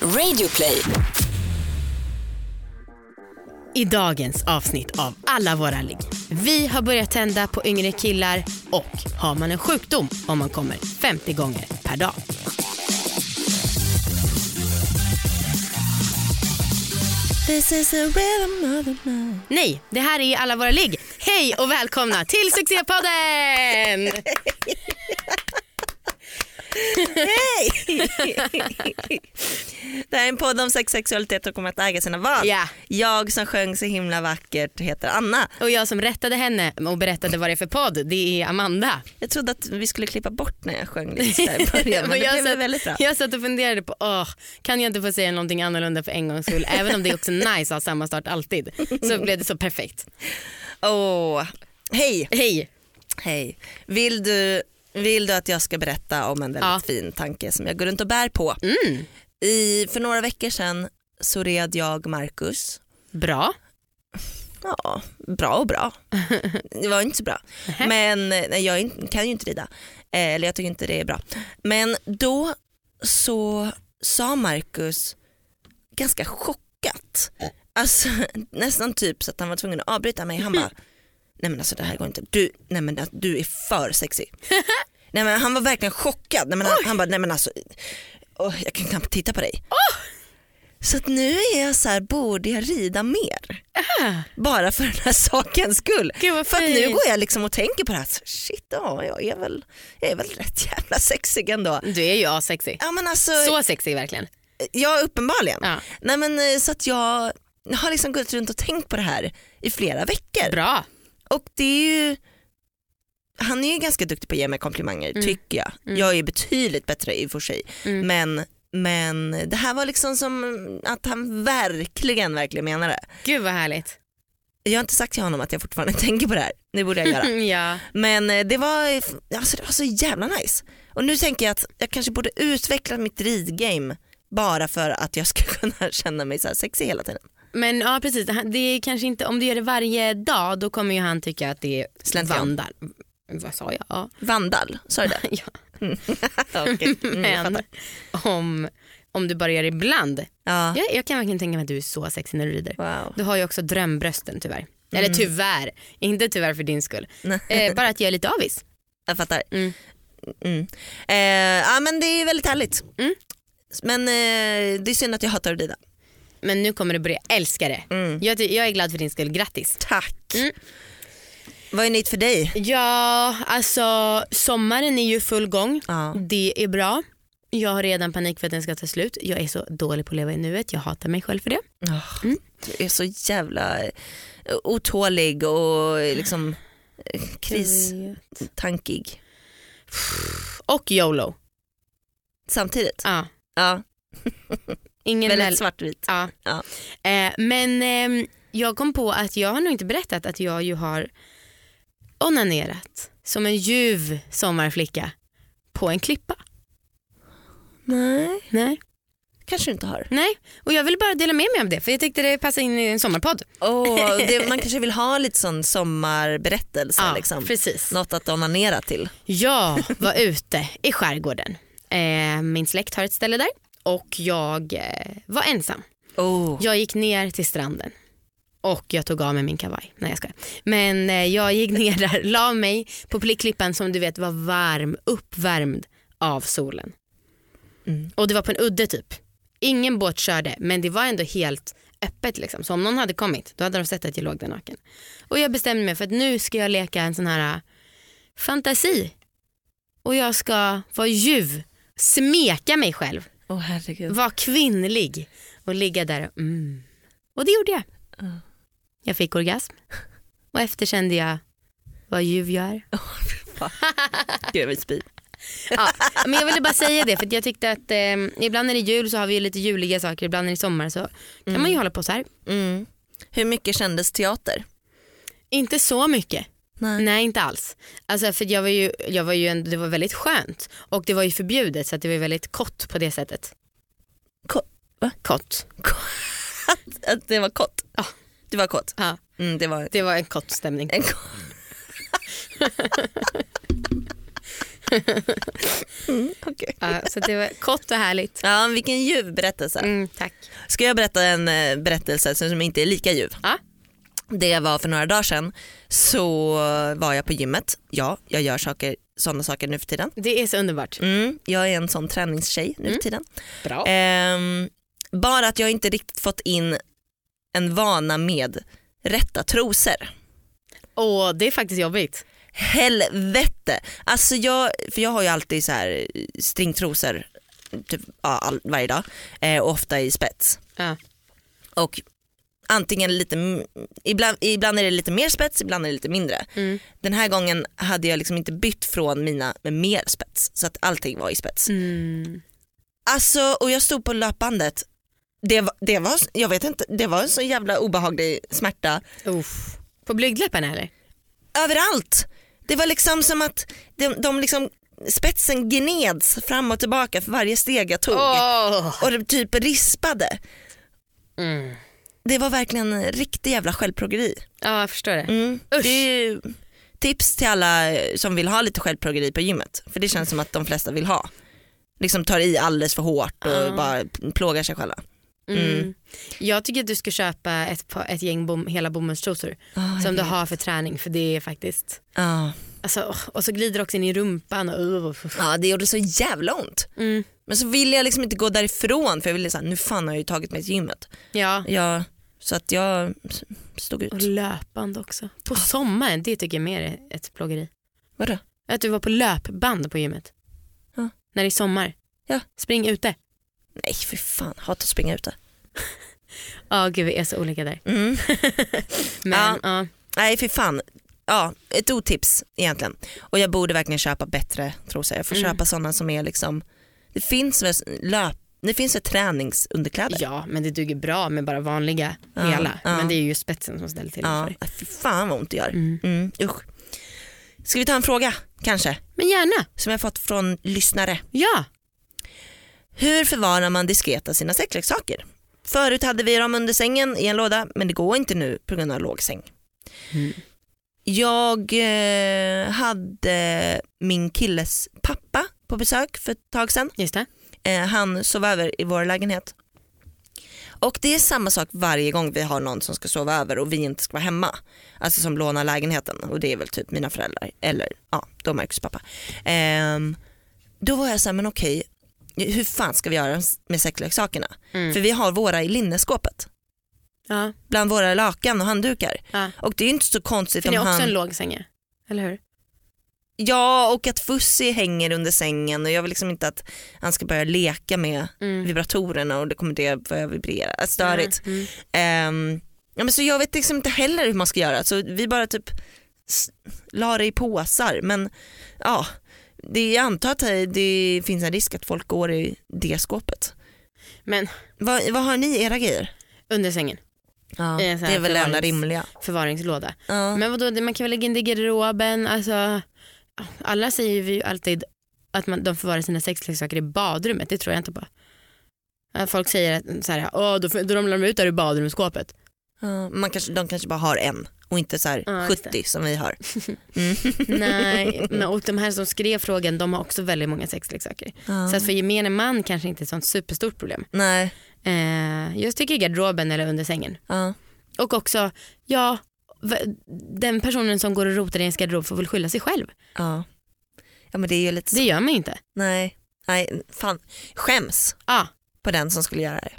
Radioplay. I dagens avsnitt av Alla våra ligg. Vi har börjat tända på yngre killar och har man en sjukdom om man kommer 50 gånger per dag. This is a rhythm of the night. Nej, det här är Alla våra ligg. Hej och välkomna till succépodden! Hej! det här är en podd om sex, sexualitet och om att äga sina val. Ja. Jag som sjöng så himla vackert heter Anna. Och jag som rättade henne och berättade vad det är för podd, det är Amanda. Jag trodde att vi skulle klippa bort när jag sjöng lite i början men det jag, blev satt, väldigt bra. jag satt och funderade på, åh, kan jag inte få säga någonting annorlunda för en gångs skull? Även om det är också nice att ha samma start alltid. Så blev det så perfekt. Åh, Hej! Hej! Hej. Vill du, vill du att jag ska berätta om en väldigt Ja. fin tanke som jag går runt och bär på? Mm. I, för några veckor sedan så red jag Marcus. Bra. Ja, bra och bra. Det var inte så bra. Men nej, jag kan ju inte rida. Eh, Eller jag tycker inte det är bra. Men då så sa Marcus ganska chockat, alltså, nästan typ så att han var tvungen att avbryta mig. Han bara, nej men alltså det här går inte. Du, nej men du är för sexig. nej men han var verkligen chockad. Nej men han, han bara, nej men alltså, åh, jag kan knappt titta på dig. Så att nu är jag så här, borde jag rida mer? Bara för den här sakens skull. För att nu går jag liksom och tänker på det här, shit ja, jag är väl, jag är väl rätt jävla sexig ändå. Du är ju asexig. Ja men alltså, Så sexig verkligen. ja uppenbarligen. Ja. Nej men eh, så att jag har liksom gått runt och tänkt på det här i flera veckor. Bra. Och det är ju, han är ju ganska duktig på att ge mig komplimanger tycker jag. Jag är betydligt bättre i och för sig. Men, men det här var liksom som att han verkligen, verkligen menar det. Gud vad härligt. Jag har inte sagt till honom att jag fortfarande tänker på det här, det borde jag göra. ja. Men eh, det var, alltså det var så jävla nice. Och nu tänker jag att jag kanske borde utveckla mitt ridgame bara för att jag ska kunna känna mig så här sexig hela tiden. Men ja precis, det är kanske inte, om du gör det varje dag då kommer ju han tycka att det är vandal. Vad sa jag? Ja. Vandal, sa du det? ja. Mm, jag Men fattar. om, om du det ibland. Ja. Jag, jag kan verkligen tänka mig att du är så sexig när du rider. Wow. Du har ju också drömbrösten tyvärr. Eller tyvärr, inte tyvärr för din skull. Eh, bara att jag är lite avis. Jag fattar. Mm. Mm. Eh, ja men det är väldigt härligt. Mm. Men eh, det är synd att jag hatar att rida. Men nu kommer du börja älska det. Mm. Jag, jag är glad för din skull, grattis. Tack. Vad är nytt för dig? Ja, alltså sommaren är ju full gång. Ja. Det är bra. Jag har redan panik för att den ska ta slut. Jag är så dålig på att leva i nuet. Jag hatar mig själv för det. Mm. Du är så jävla eh, otålig och liksom eh, kristankig. Och YOLO. Samtidigt. Ja. Ja, Ingen väldigt väl... svartvit. Ja. Ja. Eh, men ehm, jag kom på att jag har nog inte berättat att jag ju har onanerat som en ljuv sommarflicka på en klippa. Nej, Nej. kanske du inte har. Nej, och jag vill bara dela med mig av det för jag tyckte det passade in i en sommarpodd. Oh, det, man kanske vill ha lite sån sommarberättelse. Ja, liksom. precis. Något att onanera till. Jag var ute i skärgården. Eh, min släkt har ett ställe där och jag eh, var ensam. Oh. Jag gick ner till stranden och jag tog av mig min kavaj. Nej jag ska. Men eh, jag gick ner där, la mig på klippan som du vet var varm, uppvärmd av solen. Mm. Och det var på en udde typ. Ingen båt körde men det var ändå helt öppet liksom. Så om någon hade kommit då hade de sett att jag låg där naken. Och jag bestämde mig för att nu ska jag leka en sån här äh, fantasi. Och jag ska vara ljuv, smeka mig själv, Åh herregud. vara kvinnlig och ligga där och mm. Och det gjorde jag. Ja. Jag fick orgasm och efter kände jag vad ljuv jag är. Gud jag vill spy. Ja, men jag ville bara säga det för jag tyckte att eh, ibland när det är jul så har vi lite juliga saker, ibland när det är sommar så kan man ju hålla på så här. Mm. Hur mycket kändes teater? Inte så mycket. Nej. Nej inte alls. Alltså för jag var ju, jag var ju en, det var väldigt skönt och det var ju förbjudet så att det var väldigt kott på det sättet. Ko- va? Kott. Att, att det var kort? Ja. Du var kort? Ja, Mm, det var det var en kort stämning. en kort. Mm, okej. Ja, så det var kort och härligt. Ja, vilken ljuv berättelse. Mm, tack. Ska jag berätta en eh, berättelse som inte är lika ljuv? Ja. Det var för några dagar sedan så var jag på gymmet. Ja, jag gör saker, sådana saker nu för tiden. Det är så underbart. Mm, jag är en sån träningstjej nu för Mm. tiden. Bra. Ehm, bara att jag inte riktigt fått in en vana med rätta trosor. Åh, det är faktiskt jobbigt. Helvete! Alltså jag, för jag har ju alltid så här stringtrosor typ, ja, all, varje dag eh, och ofta i spets. Ja. Och antingen lite, ibland, ibland är det lite mer spets, ibland är det lite mindre. Mm. Den här gången hade jag liksom inte bytt från mina med mer spets så att allting var i spets. Mm. Alltså och jag stod på löpbandet. Det var, det var, jag vet inte, det var en så jävla obehaglig smärta Uff. På blygdläpparna eller? överallt. Det var liksom som att de, de liksom, spetsen gneds fram och tillbaka för varje steg jag tog Åh. och det typ rispade. Mm. Det var verkligen en riktig jävla självplågeri. Ja, jag förstår det. Mm. Det är tips till alla som vill ha lite självplågeri på gymmet för det känns som att de flesta vill ha. Liksom tar i alldeles för hårt och Ja. bara plågar sig själva. Mm. Mm. Jag tycker att du ska köpa ett, ett gäng bom, hela bomullstrosor jag som du har för träning för det är faktiskt Ja. alltså, och så glider det också in i rumpan och, ja det gjorde så jävla ont. mm. Men så ville jag liksom inte gå därifrån för jag ville säga nu fan har jag ju tagit mig till gymmet. Ja, Ja, så att jag stod ut. och löpband också. På sommaren, det tycker jag mer är ett plågeri. Vadå? Att du var på löpband på gymmet. Ja. När det är sommar. Ja. Spring ute. Nej för fan, hatar att springa ute. Ja gud vi är så olika där. Mm. Men, Ja. ja. Nej för fan, ja, ett otips egentligen. Och jag borde verkligen köpa bättre trosor. Jag får Mm. köpa sådana som är liksom, det finns väl löp, det finns väl träningsunderkläder. ja men det duger bra med bara vanliga Ja, hela. ja. Men det är ju spetsen som ställer till det Ja, för dig. nej, fy fan vad ont det gör. Mm. Mm, usch. Ska vi ta en fråga kanske, Men gärna, som jag fått från lyssnare. ja. Hur förvarar man diskreta sina sexleksaker? Förut hade vi dem under sängen i en låda men det går inte nu på grund av låg säng. Mm. Jag eh, hade min killes pappa på besök för ett tag sedan. Just. Eh, han sov över i vår lägenhet. Och det är samma sak varje gång vi har någon som ska sova över och vi inte ska vara hemma. Alltså som lånar lägenheten och det är väl typ mina föräldrar eller ja, då Marcus pappa. Ehm, då var jag så här, men okej, hur fan ska vi göra med sexleksakerna? Mm. För vi har våra i linneskåpet Ja. bland våra lakan och handdukar. Ja. Och det är inte så konstigt För om är också han... en låg säng, eller hur? Ja och att Fussi hänger under sängen och jag vill liksom inte att han ska börja leka med Mm. vibratorerna och det kommer det börja vibrera. Äh, Störigt. Mm. Ehm, ja, men så jag vet liksom inte heller hur man ska göra så vi bara typ la det i påsar men ja, det, jag antar att det finns en risk att folk går i det skåpet. Men Vad, vad har ni era grejer? under sängen, Ja, det är väl det enda rimliga. förvaringslåda. Ja. Men vadå, man kan väl lägga in det i garderoben, alltså, alla säger ju alltid att man, de förvarar sina sexleksaker i badrummet, det tror jag inte på. Folk säger att så här, Åh, då, då ramlar de ut där i badrumsskåpet. Ja, man kanske, de kanske bara har en och inte så just 70 som vi har. Mm. Nej, men, och de här som skrev frågan de har också väldigt många sexleksaker. Ja. Så att för gemene man kanske inte är ett sånt superstort problem. Nej. Eh, jag tycker garderoben eller under sängen. Och också, ja, den personen som går och rotar i ens garderob får väl skylla sig själv. Ja. ja men det är ju lite så. Det gör man ju inte. Nej. Nej, fan. Skäms Ja, på den som skulle göra det.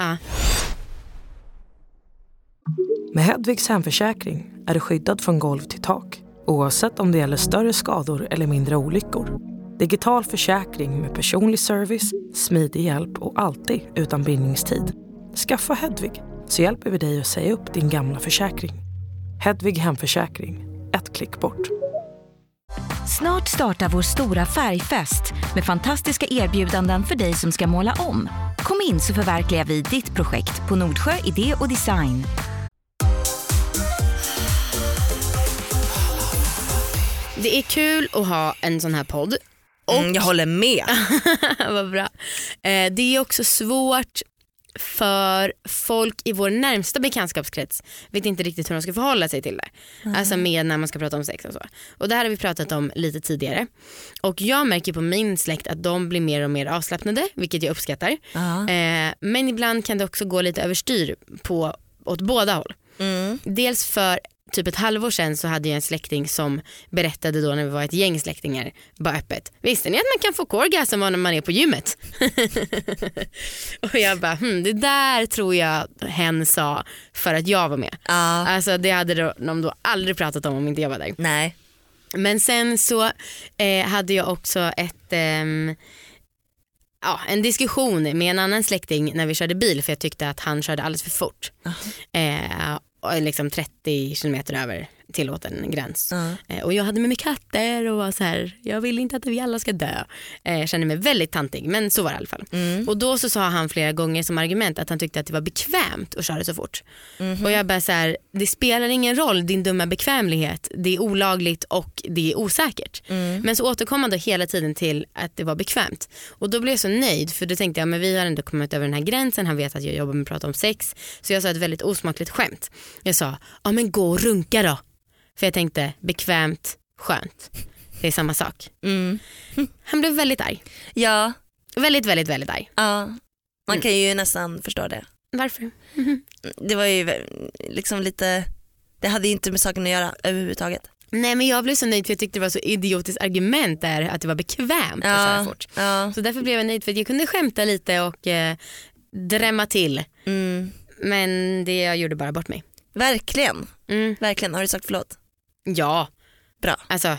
Med Hedvigs hemförsäkring är du skyddad från golv till tak oavsett om det gäller större skador eller mindre olyckor. Digital försäkring med personlig service, smidig hjälp och alltid utan bindningstid. Skaffa Hedvig så hjälper vi dig att säga upp din gamla försäkring. Hedvig hemförsäkring, ett klick bort. Snart startar vår stora färgfest med fantastiska erbjudanden för dig som ska måla om. Kom in så förverkligar vi ditt projekt på Nordsjö Idé och Design. Det är kul att ha en sån här podd. Och, Mm, jag håller med. Vad bra. Eh, det är också svårt för folk i vår närmsta bekantskapskrets vet inte riktigt hur de ska förhålla sig till det. Alltså med när man ska prata om sex och så. Och det här har vi pratat om lite tidigare. Och jag märker på min släkt att de blir mer och mer avslappnade, vilket jag uppskattar. Ja. Eh, men ibland kan det också gå lite överstyr på, åt båda håll. Mm. Dels för typ ett halvår sedan så hade jag en släkting som berättade då när vi var ett gäng släktingar, bara öppet. Visste ni att man kan få korgasm när man är på gymmet? och jag bara, hm, det där tror jag hen sa för att jag var med. Ja. Alltså det hade de då aldrig pratat om om inte jag var där. Nej. Men sen så eh, hade jag också ett, ehm, ja, en diskussion med en annan släkting när vi körde bil för jag tyckte att han körde alldeles för fort. Eh, och liksom 30 kilometer över tillåten gräns. Eh, och jag hade med mig katter och var så här, jag vill inte att vi alla ska dö. Eh, jag kände mig väldigt tantig men så var det i alla fall. Mm. Och då så sa han flera gånger som argument att han tyckte att det var bekvämt att köra så fort. Och jag bara så här, det spelar ingen roll din dumma bekvämlighet, det är olagligt och det är osäkert. Men så återkom han då hela tiden till att det var bekvämt. Och då blev jag så nöjd för då tänkte jag men vi har ändå kommit över den här gränsen, han vet att jag jobbar med att prata om sex. Så jag sa ett väldigt osmakligt skämt. Jag sa, ja men gå och runka då. För jag tänkte bekvämt, skönt. Det är samma sak. Mm. Han blev väldigt arg. Ja. Väldigt, väldigt, väldigt arg. ja. Man kan ju nästan förstå det. Varför? Det var ju liksom lite, det hade ju inte med saken att göra överhuvudtaget. Nej men jag blev så nöjd för jag tyckte det var så idiotiskt argument där att det var bekvämt att köra fort. ja. Så därför blev jag nöjd för att jag kunde skämta lite och eh, drämma till. Mm. Men det jag gjorde bara bort mig. Verkligen, Mm. verkligen. Har du sagt förlåt? Ja, Bra. alltså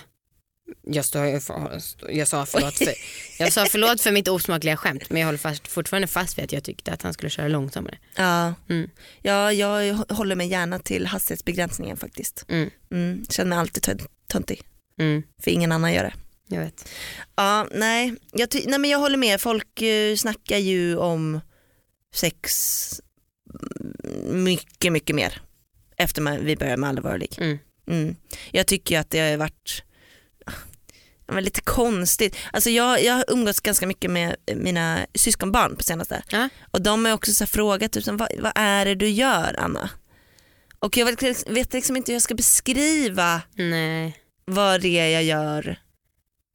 jag, står, jag, sa förlåt för, jag sa förlåt för mitt osmakliga skämt men jag håller fast, fortfarande fast vid att jag tyckte att han skulle köra långsammare. Ja. Mm. ja, jag håller mig gärna till hastighetsbegränsningen faktiskt. Mm. Mm. Känner mig alltid tön- töntig, Mm, för ingen annan gör det. jag vet. Ja, nej, jag, nej men jag håller med, folk uh, snackar ju om sex mycket, mycket mer efter man, vi började med allvarlig. Mm. Mm. Jag tycker att det har varit men lite konstigt. Alltså jag, jag har umgåtts ganska mycket med mina syskonbarn på senaste Ja. och de har också så frågat typ, vad, vad är det du gör Anna? Och jag vet, vet liksom inte hur jag ska beskriva Nej. vad det är jag gör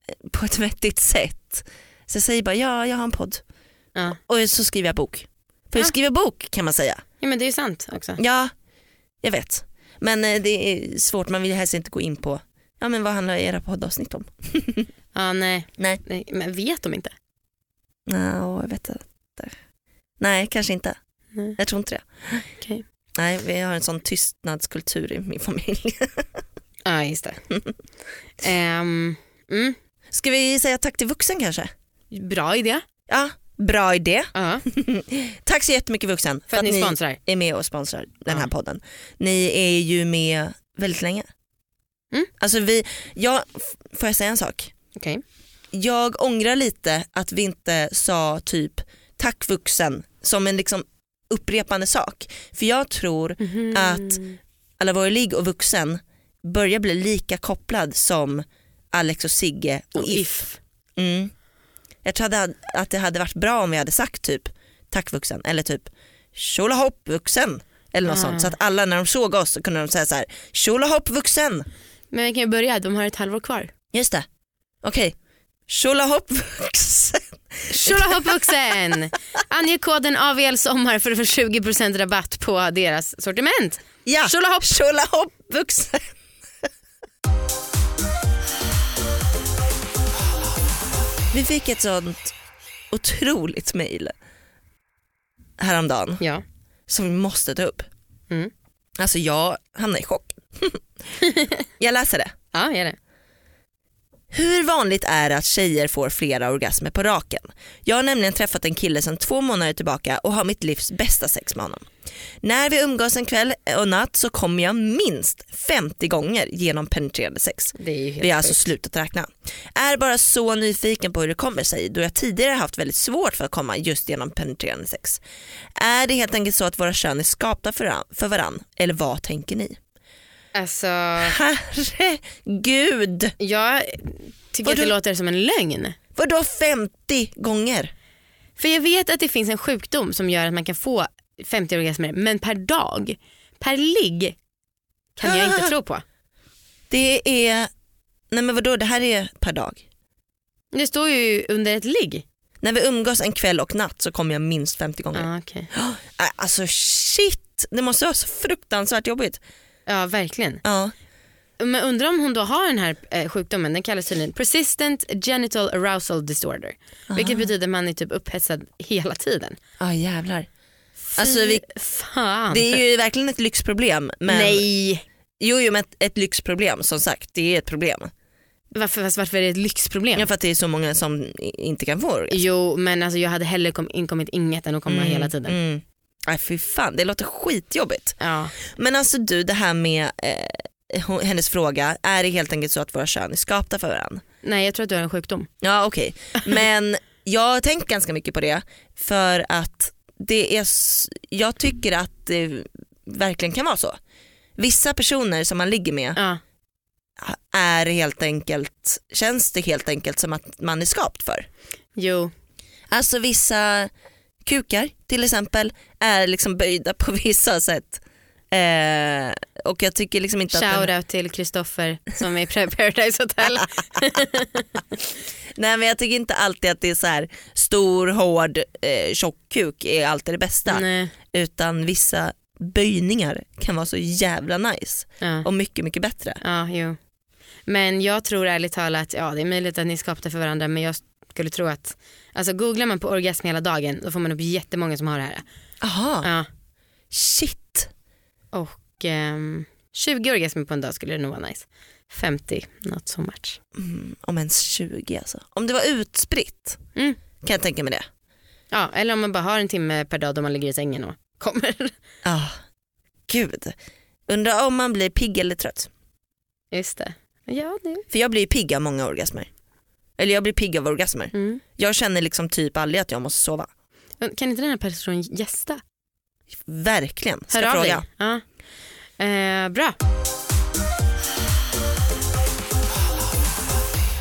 eh, på ett vettigt sätt. Så jag säger bara ja, jag har en podd Ja. och så skriver jag bok. För Ja. jag skriver bok kan man säga. ja men det är ju sant också. Ja, jag vet. Men eh, det är svårt, man vill helst inte gå in på ja, men vad handlar era poddavsnitt om. Ja nej. Nej. nej. Men vet de inte? No, jag vet inte. Nej, kanske inte. Nej. Jag tror inte det. Okej. Nej, vi har en sån tystnadskultur i min familj. Ja just det. Ehm, mm. Ska vi säga tack till vuxen kanske? Bra idé. Ja, bra idé. Ja, Tack så jättemycket vuxen för att ni sponsrar. är med och sponsrar den här Ja. podden. Ni är ju med väldigt länge. Mm. Alltså vi, jag, får jag säga en sak? Okej. Jag ångrar lite att vi inte sa typ tack vuxen som en liksom upprepande sak. För jag tror Mhm. att alla våra ligg och vuxen börjar bli lika kopplad som Alex och Sigge och, Och If. if. Mm. Jag tror att- det hade varit bra om vi hade sagt typ tack vuxen eller typ tjolahopp vuxen eller något Ah. sånt så att alla när de såg oss så kunde de säga så här tjolahopp vuxen. Men vi kan ju börja, de har ett halvår kvar. Just det, okej. Tjolahopp vuxen. Tjolahopp vuxen! Ange koden AVL sommar för att få 20% rabatt på deras sortiment. Ja, tjolahopp vuxen. Vi fick ett sånt otroligt mail häromdagen Ja. som vi måste ta upp. Mm. Alltså jag hamnar i chock. jag läser det. Ja, gör det. Hur vanligt är det att tjejer får flera orgasmer på raken? Jag har nämligen träffat en kille sedan två månader tillbaka och har mitt livs bästa sex med honom. När vi umgås en kväll och natt så kommer jag minst 50 gånger genom penetrerande sex. Vi har alltså slutat räkna. Är bara så nyfiken på hur det kommer sig då jag tidigare haft väldigt svårt för att komma just genom penetrerande sex. Är det helt enkelt så att våra kön är skapta för, varann- för varann eller vad tänker ni? Alltså, Herregud! jag tycker Vadå? att det låter som en lögn. Vadå 50 gånger? För jag vet att det finns en sjukdom som gör att man kan få 50 orgasmer men per dag, per ligg kan jag inte tro på. Det är, nej men vadå det här är per dag. Det står ju under ett ligg. När vi umgås en kväll och natt så kommer jag minst 50 gånger. Okej. Äh, Alltså shit, det måste vara så fruktansvärt jobbigt. ja verkligen. Ja. Men undrar om hon då har den här eh, sjukdomen, den kallas tydligen persistent genital arousal disorder. Vilket betyder att man är typ upphetsad hela tiden. Ja jävlar. Alltså, vi, Fan. det är ju verkligen ett lyxproblem. Men, Nej, Jo, jo men ett, ett lyxproblem som sagt, det är ett problem. varför, fast varför är det ett lyxproblem? Ja, för att det är så många som inte kan få orgasm. Jo men alltså jag hade hellre kom, inkommit inget än att komma hela tiden. Mm. Nej fy fan, det låter skitjobbigt. Ja. Men alltså du, det här med eh, hennes fråga, är det helt enkelt så att våra kön är skapta för varandra? Nej jag tror att du har en sjukdom. Ja okej, men jag har tänkt ganska mycket på det för att det är, jag tycker att det verkligen kan vara så. Vissa personer som man ligger med Ja. är helt enkelt, känns det helt enkelt som att man är skapt för. Jo. Alltså vissa kukar till exempel är liksom böjda på vissa sätt. Eh, och jag tycker liksom inte att... Den, Shoutout till Kristoffer som är i Paradise Hotel. nej men jag tycker inte alltid att det är så här stor, hård, eh, tjock kuk är alltid det bästa. Nej. Utan vissa böjningar kan vara så jävla nice Ja. och mycket mycket bättre. ja, jo. Men jag tror ärligt talat, ja det är möjligt att ni skapade för varandra men jag skulle tro att, alltså googlar man på orgasm hela dagen då får man upp jättemånga som har det här. Aha, Ja. shit. Och ehm, 20 orgasmer på en dag skulle det nog vara nice. 50, not so much. Mm, om ens 20 alltså. Om det var utspritt Mm. kan jag tänka mig det. Ja, eller om man bara har en timme per dag då man ligger i sängen och kommer. Ah, gud. Undrar om man blir pigg eller trött. Just det. Ja, det. För jag blir pigg av många orgasmer. Eller jag blir pigg av orgasmer. Mm. Jag känner liksom typ aldrig att jag måste sova. Kan inte den här personen gästa? Verkligen. Ska Hör fråga. Ja. Eh, bra.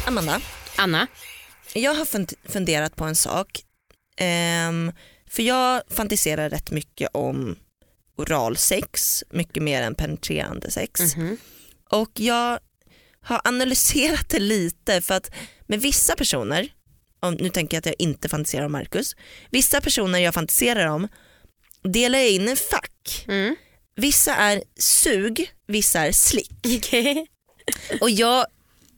Amanda, Anna. jag har fund- funderat på en sak. Ehm, för jag fantiserar rätt mycket om oralsex, mycket mer än penetrerande sex. Mhm. Och jag har analyserat det lite för att med vissa personer, om, nu tänker jag att jag inte fantiserar om Marcus, vissa personer jag fantiserar om delar jag in i fack. Mm. Vissa är sug, vissa är slick. Okej. Och jag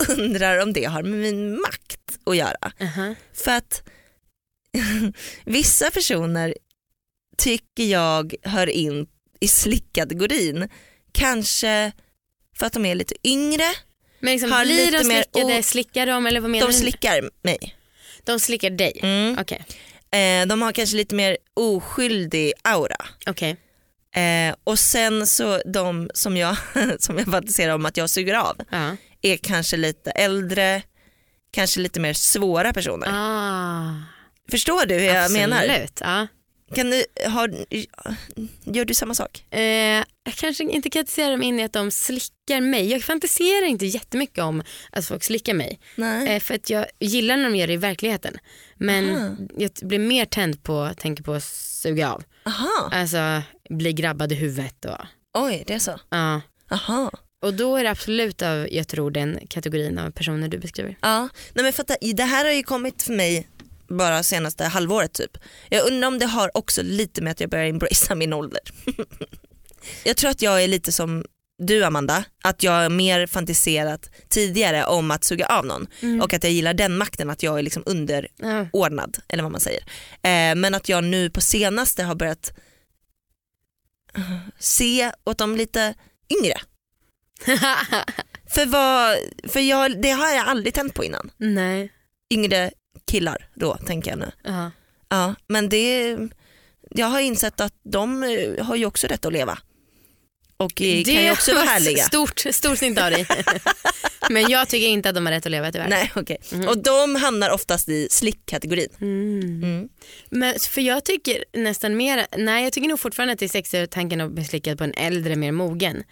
undrar om det har med min makt att göra. Aha. För att vissa personer tycker jag hör in i slickkategorin. Kanske för att de är lite yngre, Men liksom, Har blir lite de mer slickade, o- slickar de eller vad menar de du? slickar mig. de slickar dig? Mm. Okej. Eh, de har kanske lite mer oskyldig aura. Okej. Eh, och sen så de som jag, som jag fantiserar om att jag suger av Ja. är kanske lite äldre, kanske lite mer svåra personer. Ah, Förstår du hur jag menar? absolut. Ja. Kan du, har, gör du samma sak? Eh, jag kanske inte fantiserar dem in i att de slickar mig. Jag fantiserar inte jättemycket om att folk slickar mig. Eh, för att jag gillar när de gör det i verkligheten. Men Aha. jag blir mer tänd på, tänker på att suga av. Aha, Alltså bli grabbad i huvudet och oj det är så. ja. Aha. Och då är det absolut av, jag tror den kategorin av personer du beskriver. Ja, nej men fatta, det här har ju kommit för mig bara senaste halvåret typ. Jag undrar om det har också lite med att jag börjar embracea min ålder. jag tror att jag är lite som du Amanda, att jag mer fantiserat tidigare om att suga av någon och att jag gillar den makten att jag är liksom underordnad Ja. eller vad man säger. Eh, men att jag nu på senaste har börjat se åt de lite yngre. För, vad, för jag, det har jag aldrig tänt på innan. Nej. Yngre killar då tänker jag nu. Ja. Ja, men det, jag har insett att de eh, har ju också rätt att leva. Och eh, kan ju också vara var härliga. Stort, storsint av dig. Men jag tycker inte att de har rätt att leva tyvärr. Nej, okej. Och de hamnar oftast i slickkategorin. Mm. Mm. Men, för jag tycker nästan mer, nej jag tycker nog fortfarande att det är sexigare tanken att bli slickad på en äldre mer mogen.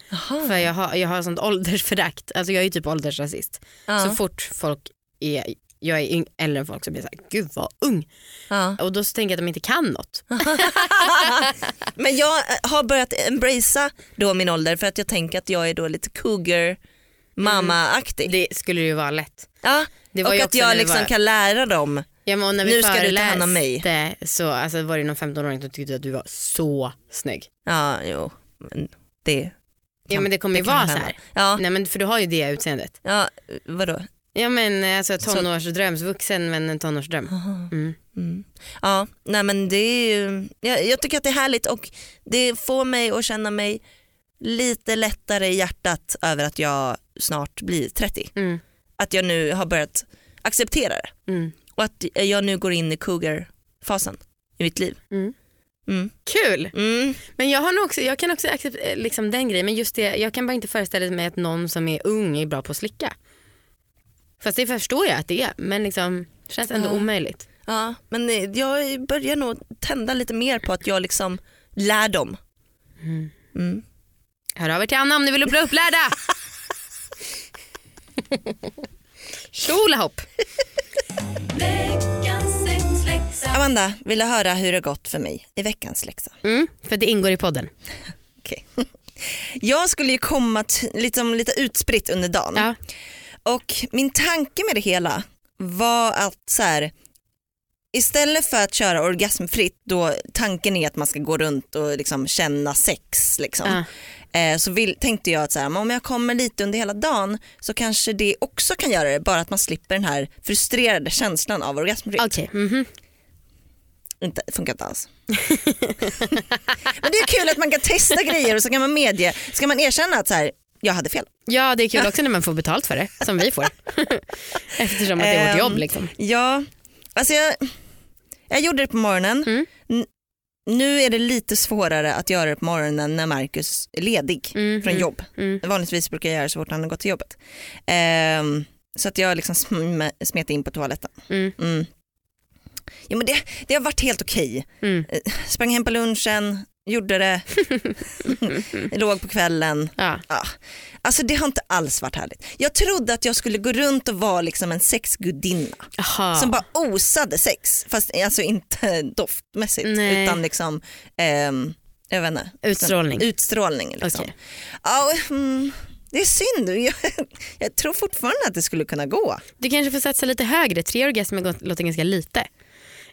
För jag har, jag har sånt åldersförakt, alltså jag är ju typ åldersrasist. Ja. Så fort folk är jag är yng- äldre än folk så blir jag såhär, gud vad ung. Ja. Och då så tänker jag att de inte kan något. Men jag eh, har börjat embracea då min ålder för att jag tänker att jag är då lite cougar mamma-aktig. Det skulle ju vara lätt. Ja, Det var och ju att jag det liksom var- kan lära dem. Ja, men när vi Nu ska du ta hand om mig. så alltså, var det någon 15-åring som tyckte att du var så snygg. Ja, jo. Men det Ja men det kommer ju kan vara så hända. här. Ja, Nej men för du har ju det utseendet. ja vadå? Ja men alltså tonårsdröm, vuxen men en tonårsdröm. Mm. Mm. Ja, nej men det är ju, jag, jag tycker att det är härligt och det får mig att känna mig lite lättare i hjärtat över att jag snart blir 30. Mm. Att jag nu har börjat acceptera det Mm. och att jag nu går in i cougar-fasen i mitt liv. Mm. Mm. Kul! Mm. Men jag, har nog också, jag kan också acceptera liksom den grejen men just det, jag kan bara inte föreställa mig att någon som är ung är bra på att slicka. Fast det förstår jag att det är men liksom det känns ändå Ja. omöjligt. Ja, men eh, jag börjar nog tända lite mer på att jag liksom lär dem. Mm. Hör av er till Anna om ni vill bli upplärda. Tjolahopp! Amanda, vill du höra hur det gått för mig i veckans läxa? Mm, för det ingår i podden. Okej. Jag skulle ju komma liksom lite utspritt under dagen Ja. Och min tanke med det hela var att så här, istället för att köra orgasmfritt då tanken är att man ska gå runt och liksom känna sex liksom, eh, så vill, tänkte jag att så här, om jag kommer lite under hela dagen så kanske det också kan göra det bara att man slipper den här frustrerade känslan av orgasmfritt. Okej. mhm. Inte, funkar inte alls. men det är kul att man kan testa grejer och så kan man medge, ska man erkänna att så här, jag hade fel. Ja det är kul också när man får betalt för det som vi får. Eftersom att det är vårt Ehm, jobb liksom. Ja, alltså jag, jag gjorde det på morgonen. Mm. Nu är det lite svårare att göra det på morgonen när Marcus är ledig Mm, från mm, jobb. Mm. Vanligtvis brukar jag göra så fort han har gått till jobbet. Ehm, så att jag liksom sm- smet in på toaletten. Mm. Mm. Ja, men det, det har varit helt okej. Mm. Eh, Sprang hem på lunchen, gjorde det, låg på kvällen. Ja. Ja. Alltså det har inte alls varit härligt. Jag trodde att jag skulle gå runt och vara liksom en sexgudinna Aha. som bara osade sex. Fast alltså inte doftmässigt Nej. utan liksom ehm, jag vet inte, Utstrålning. utstrålning. Liksom. Okej. Ja, och, mm, det är synd, jag, jag tror fortfarande att det skulle kunna gå. Du kanske får satsa lite högre, tre orgasmer låter ganska lite.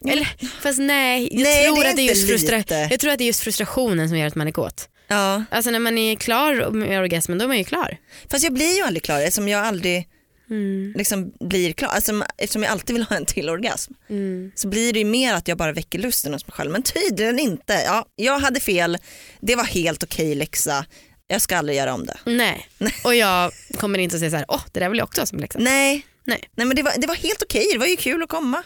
Eller, fast nej, jag, Nej, tror det att det är just frustra- jag tror att det är just frustrationen som gör att man är kåt. Ja. Alltså när man är klar med orgasmen då är man ju klar. Fast jag blir ju aldrig klar eftersom jag aldrig Mm. liksom blir klar. Alltså, eftersom jag alltid vill ha en till orgasm Mm. så blir det ju mer att jag bara väcker lusten hos mig själv. Men tydligen inte. Ja, jag hade fel, det var helt okej läxa. Jag ska aldrig göra om det. Nej. och jag kommer inte att säga så här, åh det där vill jag också ha som läxa. Nej, Nej. Nej men det var, det var helt okej, det var ju kul att komma.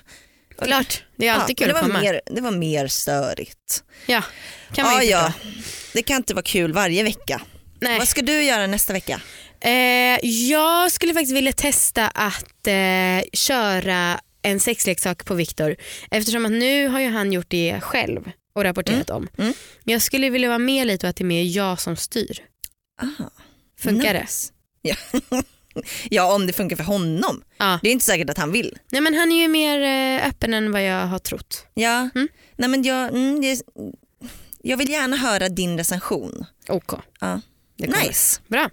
Klart, det är alltid ja, kul det att var komma. Mer, det var mer störigt. Ja, kan man ju ja. Det kan inte vara kul varje vecka. Nej. Vad ska du göra nästa vecka? Eh, jag skulle faktiskt vilja testa att eh, köra en sexleksak på Viktor eftersom att nu har ju han gjort det själv och rapporterat om. Mm. Jag skulle vilja vara med lite och att det är mer jag som styr. Aha. Funkar nice. Ja. ja om det funkar för honom. det? Ja. Det är inte säkert att han vill. Nej, men han är ju mer eh, öppen än vad jag har trott. Ja. Mm. Nej, men jag, mm, det, jag vill gärna höra din recension. OK. Ja. Det kommer. Nice. Bra.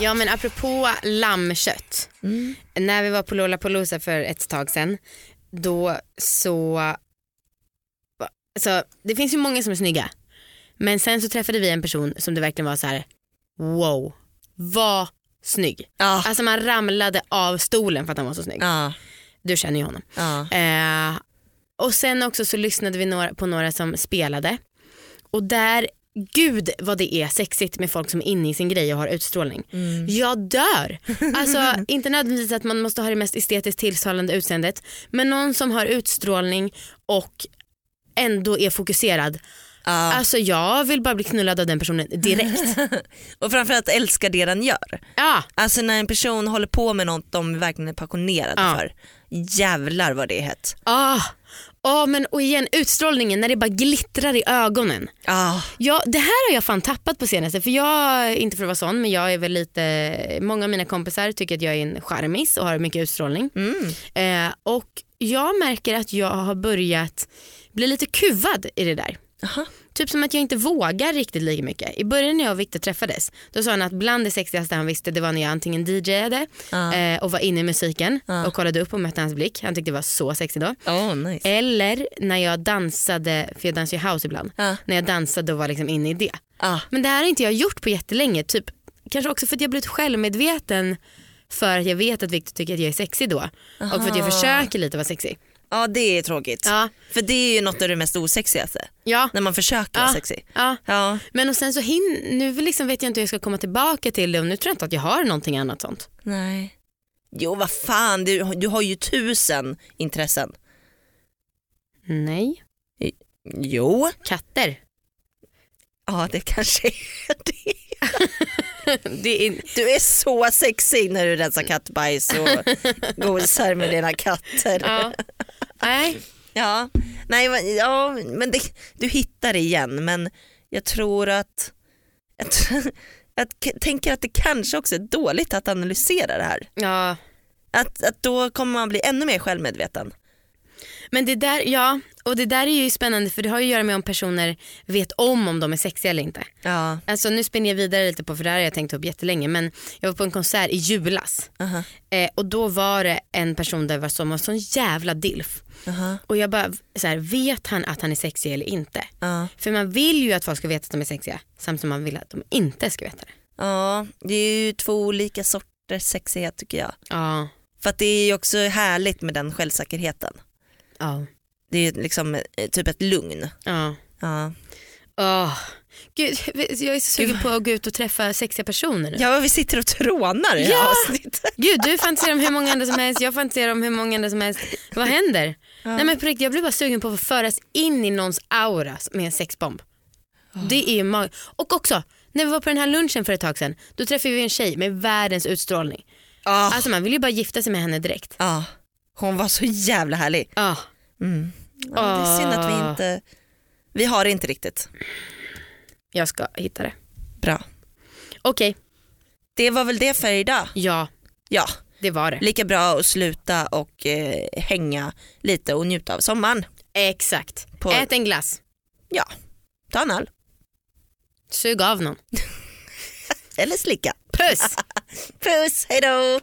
Ja men apropå lammkött. Mm. När vi var på Lollapalooza för ett tag sedan då så, alltså, det finns ju många som är snygga. Men sen så träffade vi en person som det verkligen var så här: wow, vad snygg. Ja. Alltså man ramlade av stolen för att han var så snygg. Ja. Du känner ju honom. Ja. Eh, och sen också så lyssnade vi några, på några som spelade och där, gud vad det är sexigt med folk som är inne i sin grej och har utstrålning. Mm. Jag dör! Alltså inte nödvändigtvis att man måste ha det mest estetiskt tilltalande utseendet men någon som har utstrålning och ändå är fokuserad. Alltså jag vill bara bli knullad av den personen direkt. Och framförallt älska det den gör. Ja, Alltså när en person håller på med något de verkligen är passionerade Ja. för. jävlar vad det är hett. Ah, ah, men och igen utstrålningen när det bara glittrar i ögonen. Ah, Ja, det här har jag fan tappat på senaste. För jag, inte för att vara sån, men jag är väl lite, många av mina kompisar tycker att jag är en charmis och har mycket utstrålning. mm. Eh, och jag märker att jag har börjat bli lite kuvad i det där. Aha. Typ som att jag inte vågar riktigt lika mycket. I början när jag och Victor träffades då sa han att bland det sexigaste han visste det var när jag antingen DJade Ja. eh, och var inne i musiken Ja. och kollade upp och mötte hans blick. Han tyckte det var så sexigt då. Oh, nice. Eller när jag dansade, för jag dansar ju house ibland. Ja. När jag dansade och var liksom inne i det. Ah. Men det här har inte jag gjort på jättelänge. Typ, kanske också för att jag blivit självmedveten för att jag vet att Victor tycker att jag är sexig då. Och för att jag Aha. försöker lite vara sexig. Ja det är tråkigt. Ja, För det är ju något av det mest osexigaste. ja, När man försöker Ja. vara sexig. ja. Ja. Men och sen så hin- nu liksom vet jag inte hur jag ska komma tillbaka till det och nu tror jag inte att jag har någonting annat sånt. Nej. Jo vad fan, du, du har ju tusen intressen. Nej. Jo, Katter. ja det kanske är det. Det är, Du är så sexig när du rensar kattbajs och gosar med dina katter. ja. Nej. Ja, Nej, ja men det, du hittar det igen men jag tror att, jag k- tänker att det kanske också är dåligt att analysera det här. Ja. Att, att då kommer man bli ännu mer självmedveten. Men det där, ja, och det där är ju spännande för det har ju att göra med om personer vet om om de är sexiga eller inte. Ja, Alltså nu spinner jag vidare lite på för det här har jag tänkt ta upp jättelänge men jag var på en konsert i julas aha, eh, och då var det en person där var som var sån jävla dilf aha, och jag bara så här, vet han att han är sexig eller inte? ja. För man vill ju att folk ska veta att de är sexiga samtidigt som man vill att de inte ska veta det. ja, det är ju två olika sorters sexighet tycker jag. Ja, För att det är ju också härligt med den självsäkerheten. Ja, Det är ju liksom eh, typ ett lugn. ja. Ja, Åh. Gud, jag är så sugen på att gå ut och träffa sexiga personer nu. ja vi sitter och trånar i Ja! avsnittet. Gud du fantiserar om hur många andra som helst, jag fantiserar om hur många andra som helst. Vad händer? Nej men på riktigt, jag blir bara sugen på att föras in i någons aura med en sexbomb. Det är mag- Och också, när vi var på den här lunchen för ett tag sedan, då träffade vi en tjej med världens utstrålning. Ja, Alltså man vill ju bara gifta sig med henne direkt. ja. Hon var så jävla härlig. Ja. Mm. Ja, det är synd att vi inte, vi har det inte riktigt. Jag ska hitta det. Bra. Okej, Det var väl det för idag. ja Ja, det var det. lika bra att sluta och eh, hänga lite och njuta av sommaren. Exakt. På- Ät en glass, Ja, ta en öl. sug av någon. Eller slicka. Puss! Puss, hejdå!